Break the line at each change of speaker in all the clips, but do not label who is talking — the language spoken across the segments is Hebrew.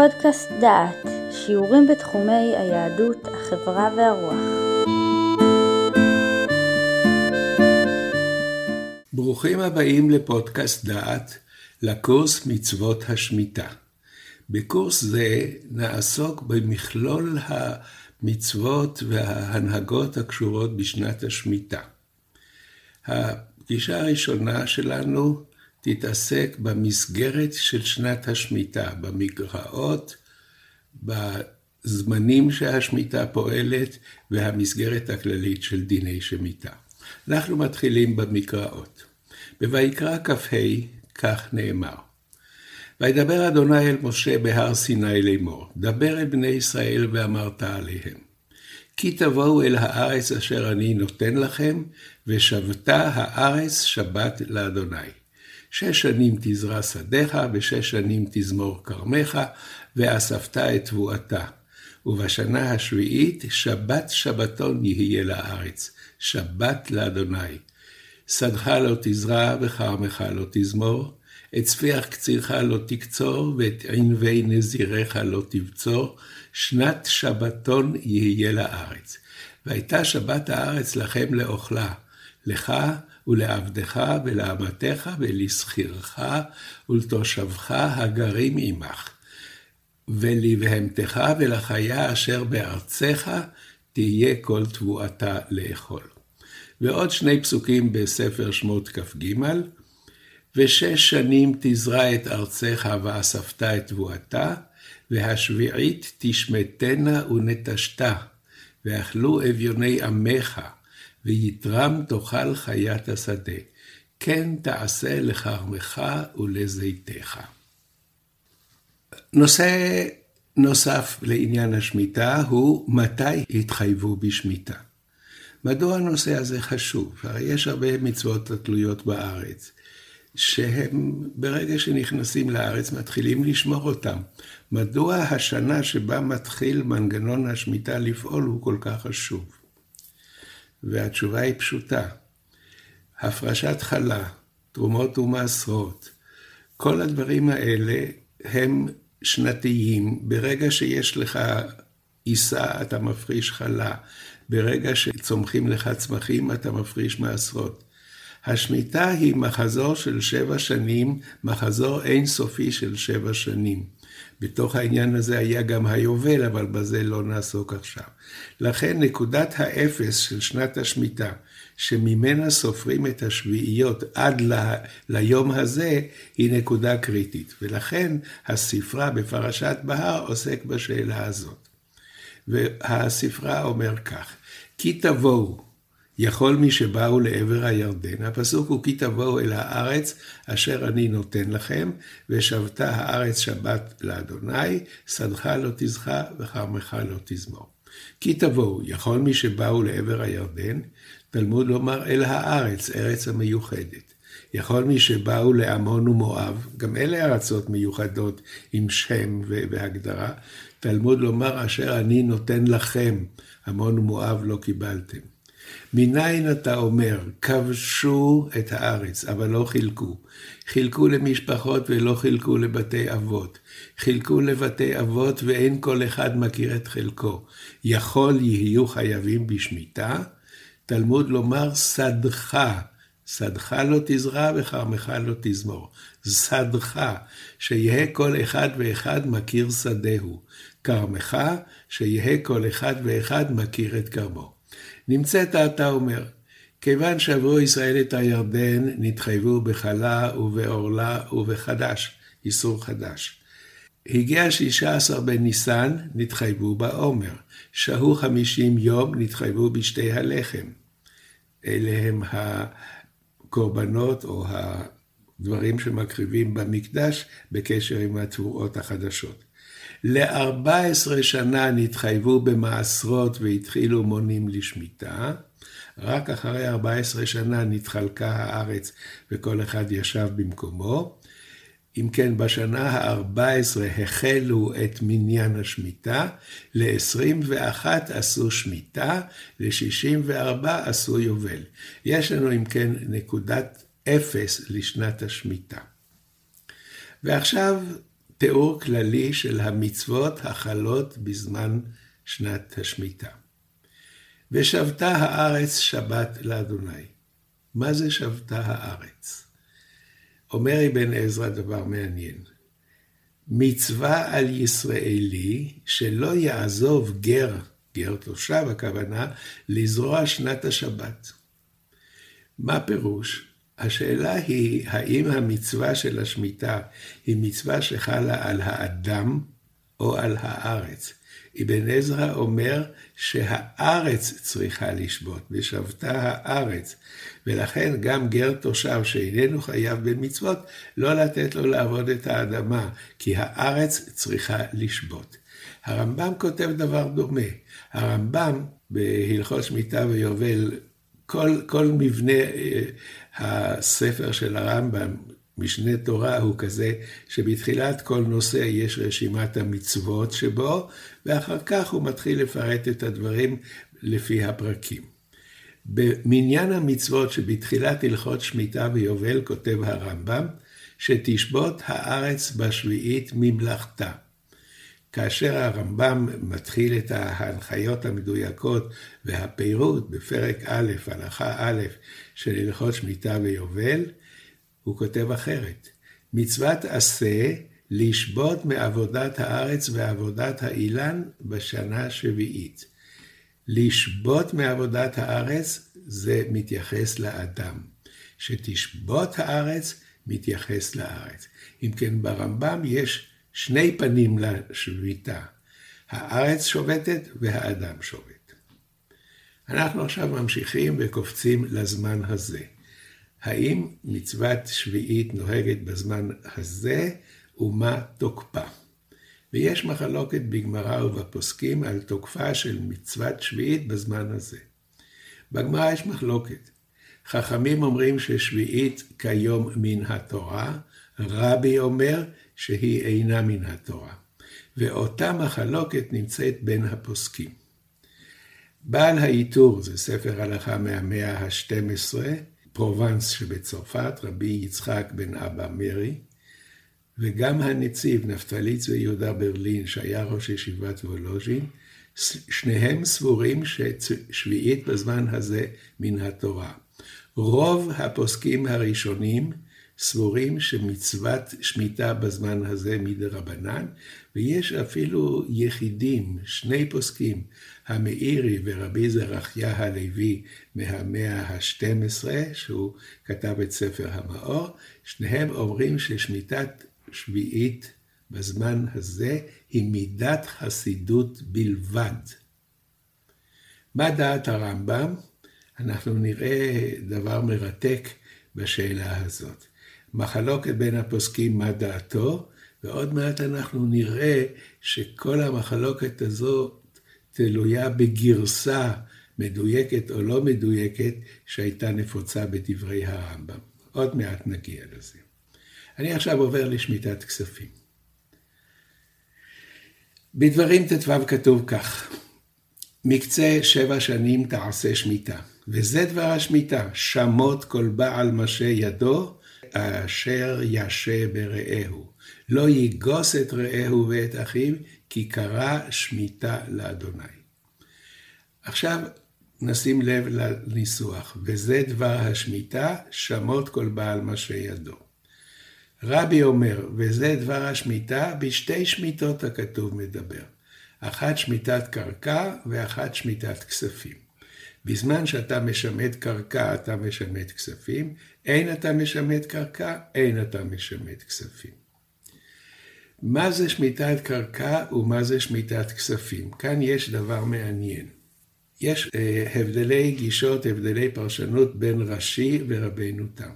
פודקאסט דעת, שיעורים בתחומי היהדות, החברה והרוח.
ברוכים הבאים לפודקאסט דעת, לקורס מצוות השמיטה. בקורס זה נעסוק במכלול המצוות וההנהגות הקשורות בשנת השמיטה. הפגישה הראשונה שלנו תתעסק במסגרת של שנת השמיטה, במגרעות, בזמנים שהשמיטה פועלת והמסגרת הכללית של דיני שמיטה. אנחנו מתחילים במקראות. בויקרא כ"ה כך נאמר: וידבר אדוני אל משה בהר סיני לאמור, דבר אל בני ישראל ואמרת עליהם. כי תבואו אל הארץ אשר אני נותן לכם, ושבתה הארץ שבת לאדוני. שש שנים תזרע שדיך, ושש שנים תזמור כרמך, ואספת את תבואתה. ובשנה השביעית שבת שבתון יהיה לארץ, שבת לאדוני. שדך לא תזרע וכרמך לא תזמור, את צפיח קצירך לא תקצור, ואת ענבי נזירך לא תבצור, שנת שבתון יהיה לארץ. והייתה שבת הארץ לכם לאוכלה, לך ולעבדך ולאמתך ולשכירך ולתושבך הגרים עמך. ולבהמתך ולחיה אשר בארצך תהיה כל תבואתה לאכול. ועוד שני פסוקים בספר שמות כ"ג, ושש שנים תזרע את ארצך ואספת את תבואתה, והשביעית תשמטנה ונטשתה, ואכלו אביוני עמך, ויתרם תאכל חיית השדה. כן תעשה לכרמך ולזיתך. נושא נוסף לעניין השמיטה הוא מתי התחייבו בשמיטה. מדוע הנושא הזה חשוב? הרי יש הרבה מצוות התלויות בארץ, שהם ברגע שנכנסים לארץ מתחילים לשמור אותם. מדוע השנה שבה מתחיל מנגנון השמיטה לפעול הוא כל כך חשוב? והתשובה היא פשוטה. הפרשת חלה, תרומות ומעשרות, כל הדברים האלה הם שנתיים. ברגע שיש לך עיסה, אתה מפריש חלה. ברגע שצומחים לך צמחים, אתה מפריש מעשרות. השמיטה היא מחזור של שבע שנים, מחזור אינסופי של שבע שנים. בתוך העניין הזה היה גם היובל, אבל בזה לא נעסוק עכשיו. לכן נקודת האפס של שנת השמיטה, שממנה סופרים את השביעיות עד ל, ליום הזה, היא נקודה קריטית. ולכן הספרה בפרשת בהר עוסק בשאלה הזאת. והספרה אומר כך, כי תבואו יכול מי שבאו לעבר הירדן, הפסוק הוא כי תבואו אל הארץ אשר אני נותן לכם, ושבתה הארץ שבת לאדוני, שדך לא תזכה וכרמך לא תזמור. כי תבואו, יכול מי שבאו לעבר הירדן, תלמוד לומר אל הארץ, ארץ המיוחדת. יכול מי שבאו לעמון ומואב, גם אלה ארצות מיוחדות עם שם והגדרה, תלמוד לומר אשר אני נותן לכם, עמון ומואב לא קיבלתם. מניין אתה אומר, כבשו את הארץ, אבל לא חילקו. חילקו למשפחות ולא חילקו לבתי אבות. חילקו לבתי אבות ואין כל אחד מכיר את חלקו. יכול יהיו חייבים בשמיטה? תלמוד לומר שדך, שדך לא תזרע וכרמך לא תזמור. שדך, שיהא כל אחד ואחד מכיר שדהו. כרמך, שיהא כל אחד ואחד מכיר את כרמו. נמצאת אתה אומר, כיוון שעברו ישראל את הירדן, נתחייבו בחלה ובעורלה ובחדש, איסור חדש. הגיע שישה עשר בניסן, נתחייבו בעומר. שהו חמישים יום, נתחייבו בשתי הלחם. אלה הם הקורבנות או הדברים שמקריבים במקדש בקשר עם התבואות החדשות. ל-14 שנה נתחייבו במעשרות והתחילו מונים לשמיטה. רק אחרי 14 שנה נתחלקה הארץ וכל אחד ישב במקומו. אם כן, בשנה ה-14 החלו את מניין השמיטה, ל-21 עשו שמיטה, ל-64 עשו יובל. יש לנו אם כן נקודת אפס לשנת השמיטה. ועכשיו תיאור כללי של המצוות החלות בזמן שנת השמיטה. ושבתה הארץ שבת לאדוני. מה זה שבתה הארץ? אומר אבן עזרא דבר מעניין. מצווה על ישראלי שלא יעזוב גר, גר תושב הכוונה, לזרוע שנת השבת. מה פירוש? השאלה היא, האם המצווה של השמיטה היא מצווה שחלה על האדם או על הארץ? אבן עזרא אומר שהארץ צריכה לשבות, ושבתה הארץ, ולכן גם גר תושב שאיננו חייב במצוות, לא לתת לו לעבוד את האדמה, כי הארץ צריכה לשבות. הרמב"ם כותב דבר דומה. הרמב"ם בהלכות שמיטה ויובל, כל, כל מבנה אה, הספר של הרמב"ם, משנה תורה הוא כזה שבתחילת כל נושא יש רשימת המצוות שבו, ואחר כך הוא מתחיל לפרט את הדברים לפי הפרקים. במניין המצוות שבתחילת הלכות שמיטה ויובל כותב הרמב"ם, שתשבות הארץ בשביעית ממלכתה. כאשר הרמב"ם מתחיל את ההנחיות המדויקות והפירוט בפרק א', הלכה א', של הלכות שמיטה ויובל, הוא כותב אחרת. מצוות עשה לשבות מעבודת הארץ ועבודת האילן בשנה השביעית. לשבות מעבודת הארץ זה מתייחס לאדם. שתשבות הארץ מתייחס לארץ. אם כן, ברמב"ם יש שני פנים לשביתה. הארץ שובתת והאדם שובת. אנחנו עכשיו ממשיכים וקופצים לזמן הזה. האם מצוות שביעית נוהגת בזמן הזה ומה תוקפה? ויש מחלוקת בגמרא ובפוסקים על תוקפה של מצוות שביעית בזמן הזה. בגמרא יש מחלוקת. חכמים אומרים ששביעית כיום מן התורה, רבי אומר שהיא אינה מן התורה. ואותה מחלוקת נמצאת בין הפוסקים. בעל העיטור, זה ספר הלכה מהמאה ה-12, פרובנס שבצרפת, רבי יצחק בן אבא מרי, וגם הנציב נפתלי צבי יהודה ברלין, שהיה ראש ישיבת וולוז'ין, שניהם סבורים ששביעית בזמן הזה מן התורה. רוב הפוסקים הראשונים סבורים שמצוות שמיטה בזמן הזה מדרבנן, ויש אפילו יחידים, שני פוסקים, המאירי ורבי זרחיה הלוי מהמאה ה-12, שהוא כתב את ספר המאור, שניהם אומרים ששמיטת שביעית בזמן הזה היא מידת חסידות בלבד. מה דעת הרמב"ם? אנחנו נראה דבר מרתק בשאלה הזאת. מחלוקת בין הפוסקים מה דעתו, ועוד מעט אנחנו נראה שכל המחלוקת הזו תלויה בגרסה מדויקת או לא מדויקת שהייתה נפוצה בדברי הרמב"ם. עוד מעט נגיע לזה. אני עכשיו עובר לשמיטת כספים. בדברים ט"ו כתוב כך: מקצה שבע שנים תעשה שמיטה, וזה דבר השמיטה, שמות כל בעל משה ידו, אשר ישה ברעהו. לא יגוס את רעהו ואת אחיו, כי קרא שמיטה לאדוני. עכשיו נשים לב לניסוח, וזה דבר השמיטה, שמות כל בעל משה ידו. רבי אומר, וזה דבר השמיטה, בשתי שמיטות הכתוב מדבר. אחת שמיטת קרקע ואחת שמיטת כספים. בזמן שאתה משמט קרקע, אתה משמט כספים, אין אתה משמט קרקע, אין אתה משמט כספים. מה זה שמיטת קרקע ומה זה שמיטת כספים? כאן יש דבר מעניין. יש אה, הבדלי גישות, הבדלי פרשנות בין רש"י ורבנו תם.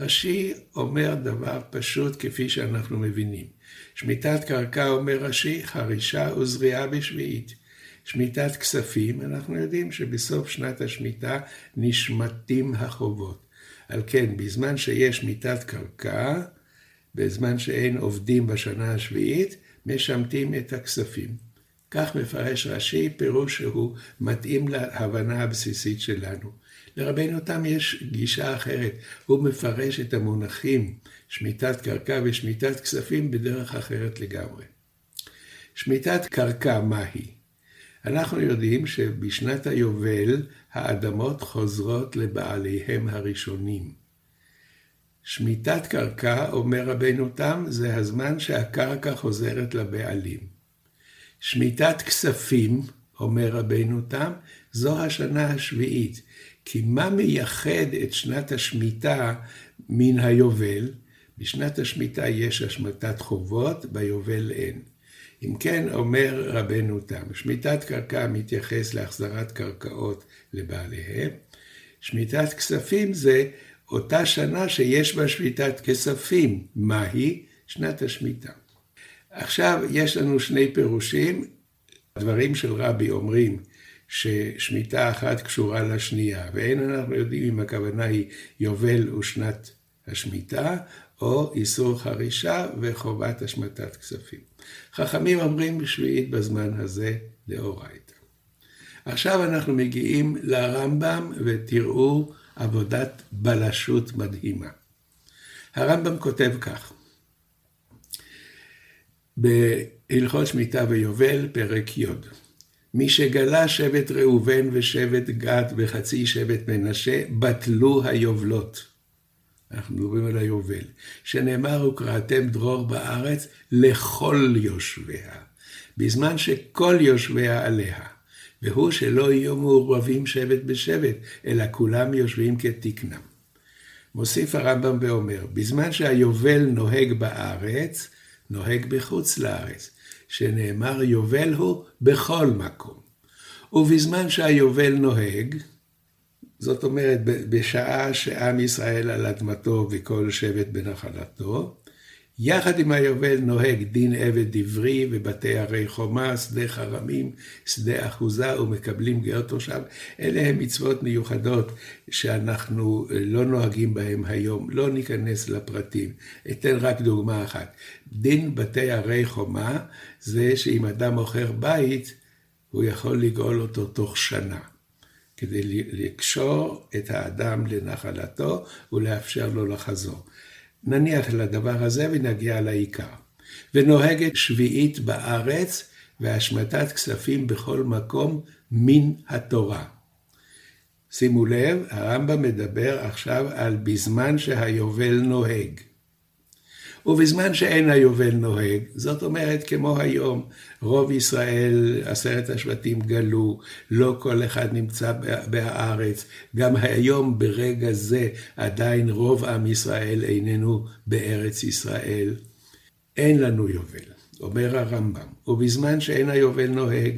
רש"י אומר דבר פשוט כפי שאנחנו מבינים. שמיטת קרקע אומר רש"י, חרישה וזריעה בשביעית. שמיטת כספים, אנחנו יודעים שבסוף שנת השמיטה נשמטים החובות. על כן, בזמן שיש שמיטת קרקע, בזמן שאין עובדים בשנה השביעית, משמטים את הכספים. כך מפרש רש"י, פירוש שהוא מתאים להבנה הבסיסית שלנו. לרבנו תם יש גישה אחרת, הוא מפרש את המונחים שמיטת קרקע ושמיטת כספים בדרך אחרת לגמרי. שמיטת קרקע מהי? אנחנו יודעים שבשנת היובל האדמות חוזרות לבעליהם הראשונים. שמיטת קרקע, אומר רבנו תם, זה הזמן שהקרקע חוזרת לבעלים. שמיטת כספים, אומר רבנו תם, זו השנה השביעית. כי מה מייחד את שנת השמיטה מן היובל? בשנת השמיטה יש השמטת חובות, ביובל אין. אם כן, אומר רבנו תם, שמיטת קרקע מתייחס להחזרת קרקעות לבעליהם, שמיטת כספים זה אותה שנה שיש בה שמיטת כספים. מהי? שנת השמיטה. עכשיו, יש לנו שני פירושים. הדברים של רבי אומרים ששמיטה אחת קשורה לשנייה, ואין אנחנו יודעים אם הכוונה היא יובל ושנת השמיטה, או איסור חרישה וחובת השמטת כספים. חכמים אומרים שביעית בזמן הזה לאורייתא. עכשיו אנחנו מגיעים לרמב"ם ותראו עבודת בלשות מדהימה. הרמב"ם כותב כך, בהלכות שמיטה ויובל, פרק י' מי שגלה שבט ראובן ושבט גד וחצי שבט מנשה, בטלו היובלות. אנחנו מדברים על היובל, שנאמר וקראתם דרור בארץ לכל יושביה, בזמן שכל יושביה עליה, והוא שלא יהיו מעורבים שבט בשבט, אלא כולם יושבים כתקנם. מוסיף הרמב"ם ואומר, בזמן שהיובל נוהג בארץ, נוהג בחוץ לארץ, שנאמר יובל הוא בכל מקום. ובזמן שהיובל נוהג, זאת אומרת, בשעה שעם ישראל על אדמתו וכל שבט בנחלתו, יחד עם היובל נוהג דין עבד עברי ובתי ערי חומה, שדה חרמים, שדה אחוזה ומקבלים גאות תושב. אלה הן מצוות מיוחדות שאנחנו לא נוהגים בהן היום, לא ניכנס לפרטים. אתן רק דוגמה אחת. דין בתי ערי חומה זה שאם אדם מוכר בית, הוא יכול לגאול אותו תוך שנה. כדי לקשור את האדם לנחלתו ולאפשר לו לחזור. נניח לדבר הזה ונגיע לעיקר. ונוהגת שביעית בארץ והשמטת כספים בכל מקום מן התורה. שימו לב, הרמב"ם מדבר עכשיו על בזמן שהיובל נוהג. ובזמן שאין היובל נוהג, זאת אומרת כמו היום, רוב ישראל, עשרת השבטים גלו, לא כל אחד נמצא בארץ, גם היום ברגע זה עדיין רוב עם ישראל איננו בארץ ישראל. אין לנו יובל, אומר הרמב"ם, ובזמן שאין היובל נוהג,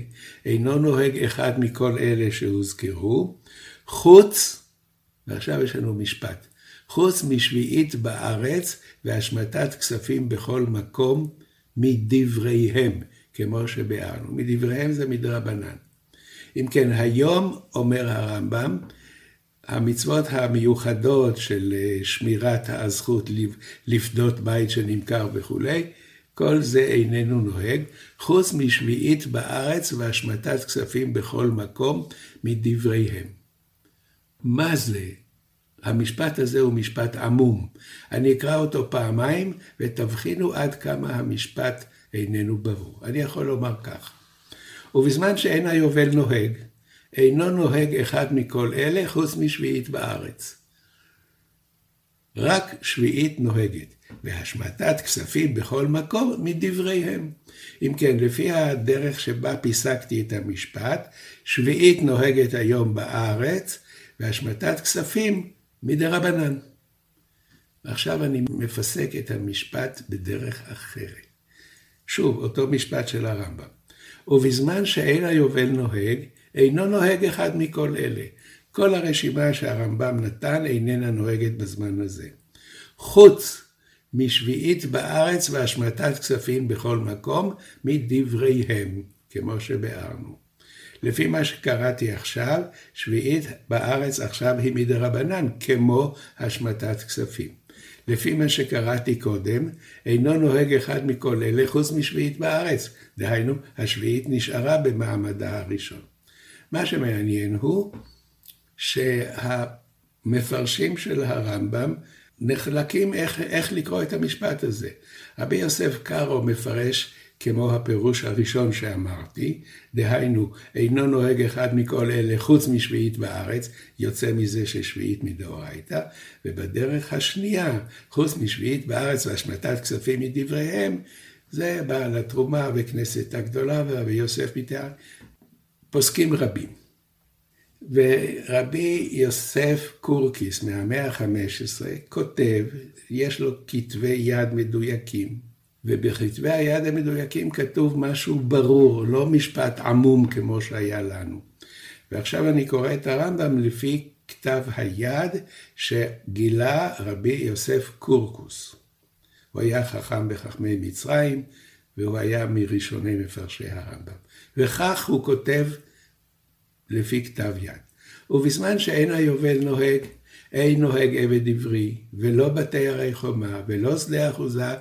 אינו נוהג אחד מכל אלה שהוזכרו, חוץ, ועכשיו יש לנו משפט, חוץ משביעית בארץ והשמטת כספים בכל מקום מדבריהם, כמו שביארנו. מדבריהם זה מדרבנן. אם כן, היום, אומר הרמב"ם, המצוות המיוחדות של אה, שמירת הזכות לפדות בית שנמכר וכולי, כל זה איננו נוהג, חוץ משביעית בארץ והשמטת כספים בכל מקום מדבריהם. מה זה המשפט הזה הוא משפט עמום. אני אקרא אותו פעמיים ותבחינו עד כמה המשפט איננו ברור. אני יכול לומר כך, ובזמן שאין היובל נוהג, אינו נוהג אחד מכל אלה חוץ משביעית בארץ. רק שביעית נוהגת, והשמטת כספים בכל מקום מדבריהם. אם כן, לפי הדרך שבה פיסקתי את המשפט, שביעית נוהגת היום בארץ, והשמטת כספים מדרבנן. ועכשיו אני מפסק את המשפט בדרך אחרת. שוב, אותו משפט של הרמב"ם. ובזמן שאין היובל נוהג, אינו נוהג אחד מכל אלה. כל הרשימה שהרמב"ם נתן איננה נוהגת בזמן הזה. חוץ משביעית בארץ והשמטת כספים בכל מקום, מדבריהם, כמו שביארנו. לפי מה שקראתי עכשיו, שביעית בארץ עכשיו היא מדרבנן, כמו השמטת כספים. לפי מה שקראתי קודם, אינו נוהג אחד מכל אלה חוץ משביעית בארץ. דהיינו, השביעית נשארה במעמדה הראשון. מה שמעניין הוא שהמפרשים של הרמב"ם נחלקים איך, איך לקרוא את המשפט הזה. רבי יוסף קארו מפרש כמו הפירוש הראשון שאמרתי, דהיינו, אינו נוהג אחד מכל אלה חוץ משביעית בארץ, יוצא מזה ששביעית מדאורייתא, ובדרך השנייה, חוץ משביעית בארץ והשמטת כספים מדבריהם, זה בעל התרומה וכנסת הגדולה ורבי יוסף מתאר, פוסקים רבים. ורבי יוסף קורקיס מהמאה ה-15 כותב, יש לו כתבי יד מדויקים, ובכתבי היד המדויקים כתוב משהו ברור, לא משפט עמום כמו שהיה לנו. ועכשיו אני קורא את הרמב"ם לפי כתב היד שגילה רבי יוסף קורקוס. הוא היה חכם בחכמי מצרים, והוא היה מראשוני מפרשי הרמב"ם. וכך הוא כותב לפי כתב יד. ובזמן שאין היובל נוהג, אין נוהג עבד עברי, ולא בתי הרי חומה, ולא שדה אחוזה,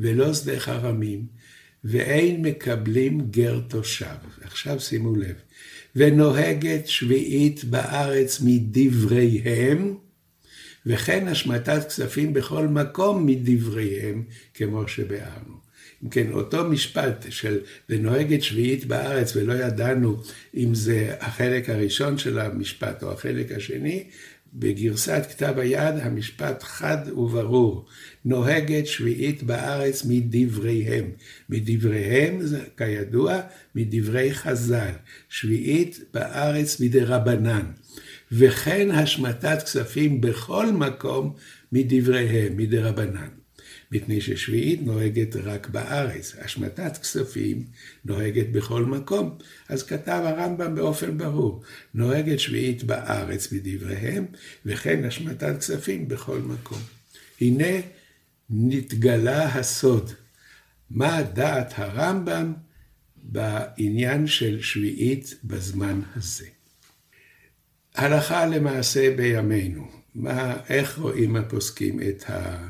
ולא שדה חרמים, ואין מקבלים גר תושב. עכשיו שימו לב, ונוהגת שביעית בארץ מדבריהם, וכן השמטת כספים בכל מקום מדבריהם, כמו שביארנו. אם כן, אותו משפט של ונוהגת שביעית בארץ ולא ידענו אם זה החלק הראשון של המשפט או החלק השני, בגרסת כתב היד המשפט חד וברור, נוהגת שביעית בארץ מדבריהם. מדבריהם כידוע מדברי חז"ל, שביעית בארץ מדרבנן. וכן השמטת כספים בכל מקום מדבריהם, מדרבנן. מפני ששביעית נוהגת רק בארץ, השמטת כספים נוהגת בכל מקום. אז כתב הרמב"ם באופן ברור, נוהגת שביעית בארץ מדבריהם, וכן השמטת כספים בכל מקום. הנה נתגלה הסוד. מה דעת הרמב"ם בעניין של שביעית בזמן הזה. הלכה למעשה בימינו, מה, איך רואים הפוסקים את ה...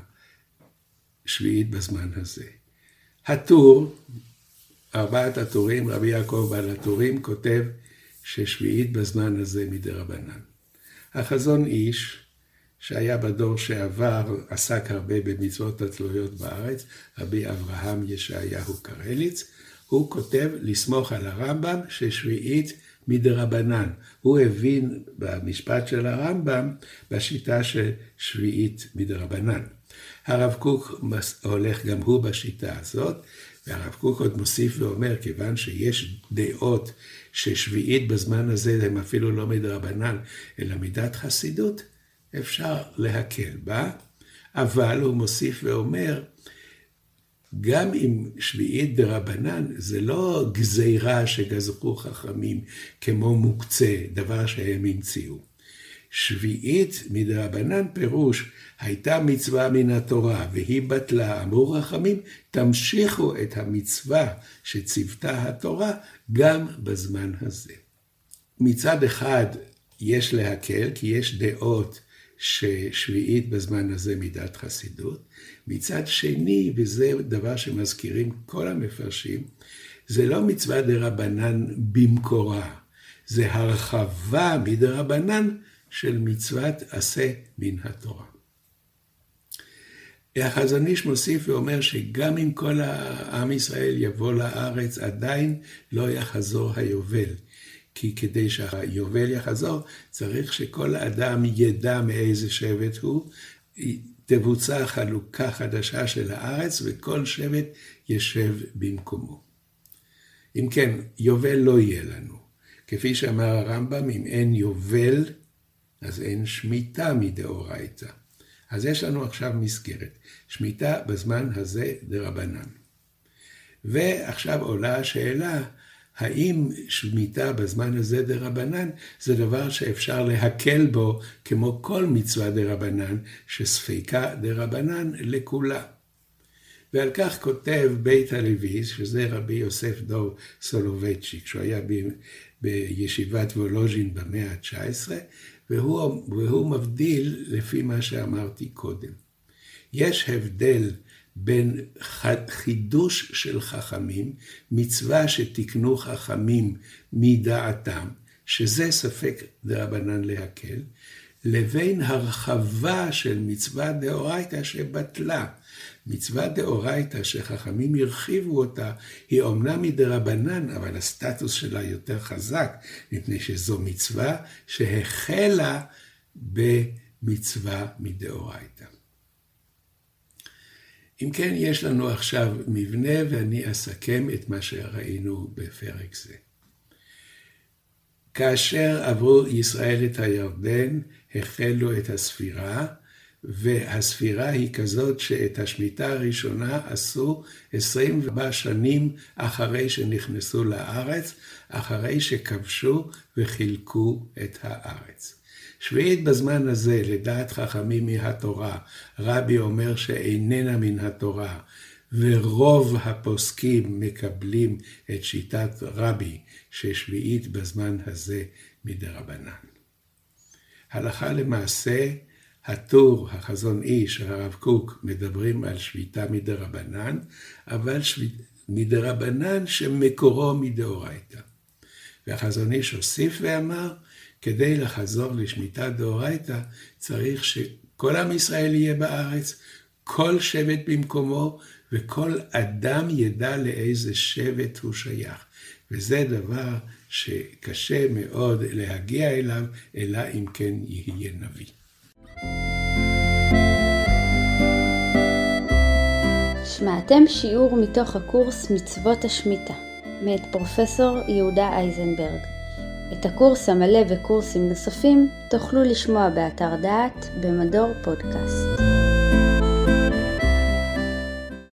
שביעית בזמן הזה. הטור, ארבעת הטורים, רבי יעקב בעל הטורים, כותב ששביעית בזמן הזה מדי רבנן. החזון איש, שהיה בדור שעבר, עסק הרבה במצוות התלויות בארץ, רבי אברהם ישעיהו קרליץ, הוא כותב לסמוך על הרמב"ם ששביעית מדרבנן. הוא הבין במשפט של הרמב"ם בשיטה שביעית מדרבנן. הרב קוק הולך גם הוא בשיטה הזאת, והרב קוק עוד מוסיף ואומר, כיוון שיש דעות ששביעית בזמן הזה הם אפילו לא מדרבנן, אלא מידת חסידות, אפשר להקל בה, אבל הוא מוסיף ואומר, גם אם שביעית דרבנן, זה לא גזירה שגזרו חכמים כמו מוקצה, דבר שהם המציאו. שביעית מדרבנן פירוש הייתה מצווה מן התורה והיא בטלה, אמרו רחמים, תמשיכו את המצווה שציוותה התורה גם בזמן הזה. מצד אחד יש להקל, כי יש דעות ששביעית בזמן הזה מידת חסידות. מצד שני, וזה דבר שמזכירים כל המפרשים, זה לא מצווה דרבנן במקורה, זה הרחבה מדרבנן של מצוות עשה מן התורה. החזון איש מוסיף ואומר שגם אם כל העם ישראל יבוא לארץ, עדיין לא יחזור היובל. כי כדי שהיובל יחזור, צריך שכל אדם ידע מאיזה שבט הוא, תבוצע חלוקה חדשה של הארץ, וכל שבט ישב במקומו. אם כן, יובל לא יהיה לנו. כפי שאמר הרמב"ם, אם אין יובל, אז אין שמיטה מדאורייתא. אז יש לנו עכשיו מסגרת, שמיטה בזמן הזה דרבנן. ועכשיו עולה השאלה, האם שמיטה בזמן הזה דרבנן זה דבר שאפשר להקל בו כמו כל מצווה דרבנן, שספיקה דרבנן לכולה. ועל כך כותב בית הלוי, שזה רבי יוסף דור סולובייצ'יק, שהוא היה ב, בישיבת וולוז'ין במאה ה-19, והוא, והוא מבדיל לפי מה שאמרתי קודם. יש הבדל בין חידוש של חכמים, מצווה שתיקנו חכמים מדעתם, שזה ספק דרבנן להקל, לבין הרחבה של מצווה דאורייתא שבטלה. מצווה דאורייתא שחכמים הרחיבו אותה, היא אומנם מדרבנן, אבל הסטטוס שלה יותר חזק, מפני שזו מצווה שהחלה במצווה מדאורייתא. אם כן, יש לנו עכשיו מבנה, ואני אסכם את מה שראינו בפרק זה. כאשר עברו ישראל את הירדן, החלו את הספירה, והספירה היא כזאת שאת השמיטה הראשונה עשו 24 שנים אחרי שנכנסו לארץ, אחרי שכבשו וחילקו את הארץ. שביעית בזמן הזה, לדעת חכמים מהתורה, רבי אומר שאיננה מן התורה, ורוב הפוסקים מקבלים את שיטת רבי, ששביעית בזמן הזה מדרבנן. הלכה למעשה, הטור, החזון איש, הרב קוק, מדברים על שביתה מדרבנן, אבל שביט... מדרבנן שמקורו מדאורייתא. והחזון איש הוסיף ואמר, כדי לחזור לשמיטה דאורייתא, צריך שכל עם ישראל יהיה בארץ, כל שבט במקומו, וכל אדם ידע לאיזה שבט הוא שייך. וזה דבר שקשה מאוד להגיע אליו, אלא אם כן יהיה נביא.
שמעתם שיעור מתוך הקורס מצוות השמיטה, מאת פרופסור יהודה אייזנברג. את הקורס המלא וקורסים נוספים תוכלו לשמוע באתר דעת במדור פודקאסט.